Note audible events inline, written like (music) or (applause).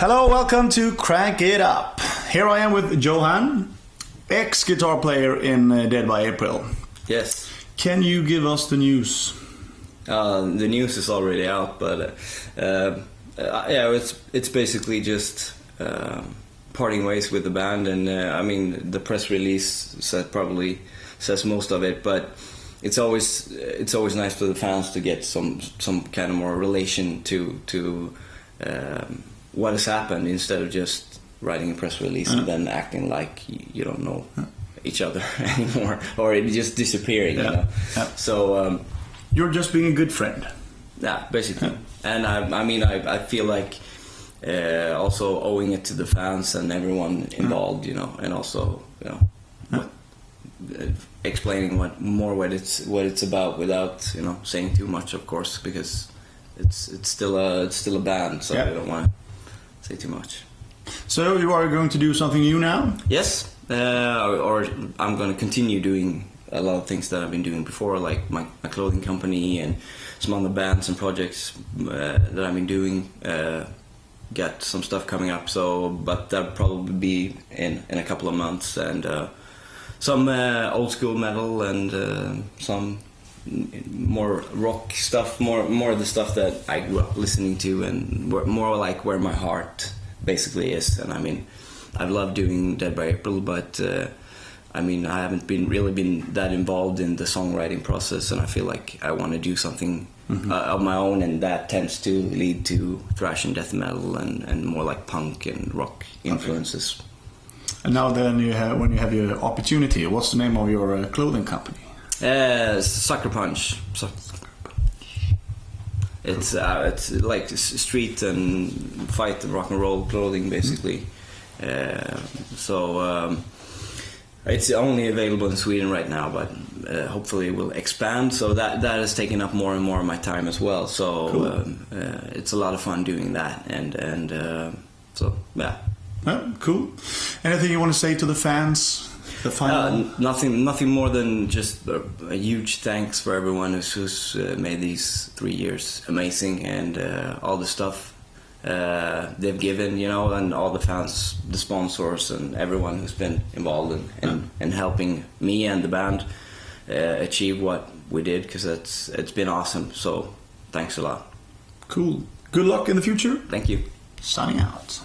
Hello, welcome to Crank It Up. Here I am with Johan, ex guitar player in uh, Dead by April. Yes. Can you give us the news? Uh, the news is already out, but uh, uh, yeah, it's it's basically just uh, parting ways with the band, and uh, I mean the press release said probably says most of it, but it's always it's always nice for the fans to get some some kind of more relation to to um, what has happened instead of just writing a press release and then acting like you, you don't know each other (laughs) anymore or it just disappearing. You know? Yeah. So. Um, You're just being a good friend. yeah, basically. And I, I mean, I, I feel like uh, also owing it to the fans and everyone involved, you know, and also, you know, what, uh, explaining what more what it's what it's about without, you know, saying too much, of course, because it's it's still a it's still a band, so Yeah. I don't want to say too much. So you are going to do something new now? Yes, uh, or, I'm going to continue doing a lot of things that I've been doing before, like my, my clothing company and some other bands and projects uh, that I've been doing. Uh, got some stuff coming up, so but that'll probably be in in a couple of months, and uh, some uh, old school metal and uh, some more rock stuff, more more of the stuff that I grew up listening to, and more like where my heart basically is. And I mean, I've loved doing Dead by April, but uh, I mean, I haven't been really been that involved in the songwriting process, and I feel like I want to do something uh, of my own, and that tends to lead to thrash and death metal, and, and more like punk and rock influences. And now then, you have, when you have your opportunity, what's the name of your uh, clothing company? Uh, Sucker Punch. It's uh, it's like street and fight and rock and roll clothing basically. Uh, so um, it's only available in Sweden right now, but uh, hopefully it will expand. So that that has taken up more and more of my time as well. So Cool. um, uh, it's a lot of fun doing that, and and uh, so yeah. Oh, cool. Anything you want to say to the fans? The final. Uh, nothing, nothing more than just a, a huge thanks for everyone who's, who's uh, made these three years amazing and uh, all the stuff uh, they've given, you know, and all the fans, the sponsors, and everyone who's been involved in, in, in helping me and the band uh, achieve what we did because it's it's been awesome. So thanks a lot. cool. Good luck in the future. Thank you. Signing out.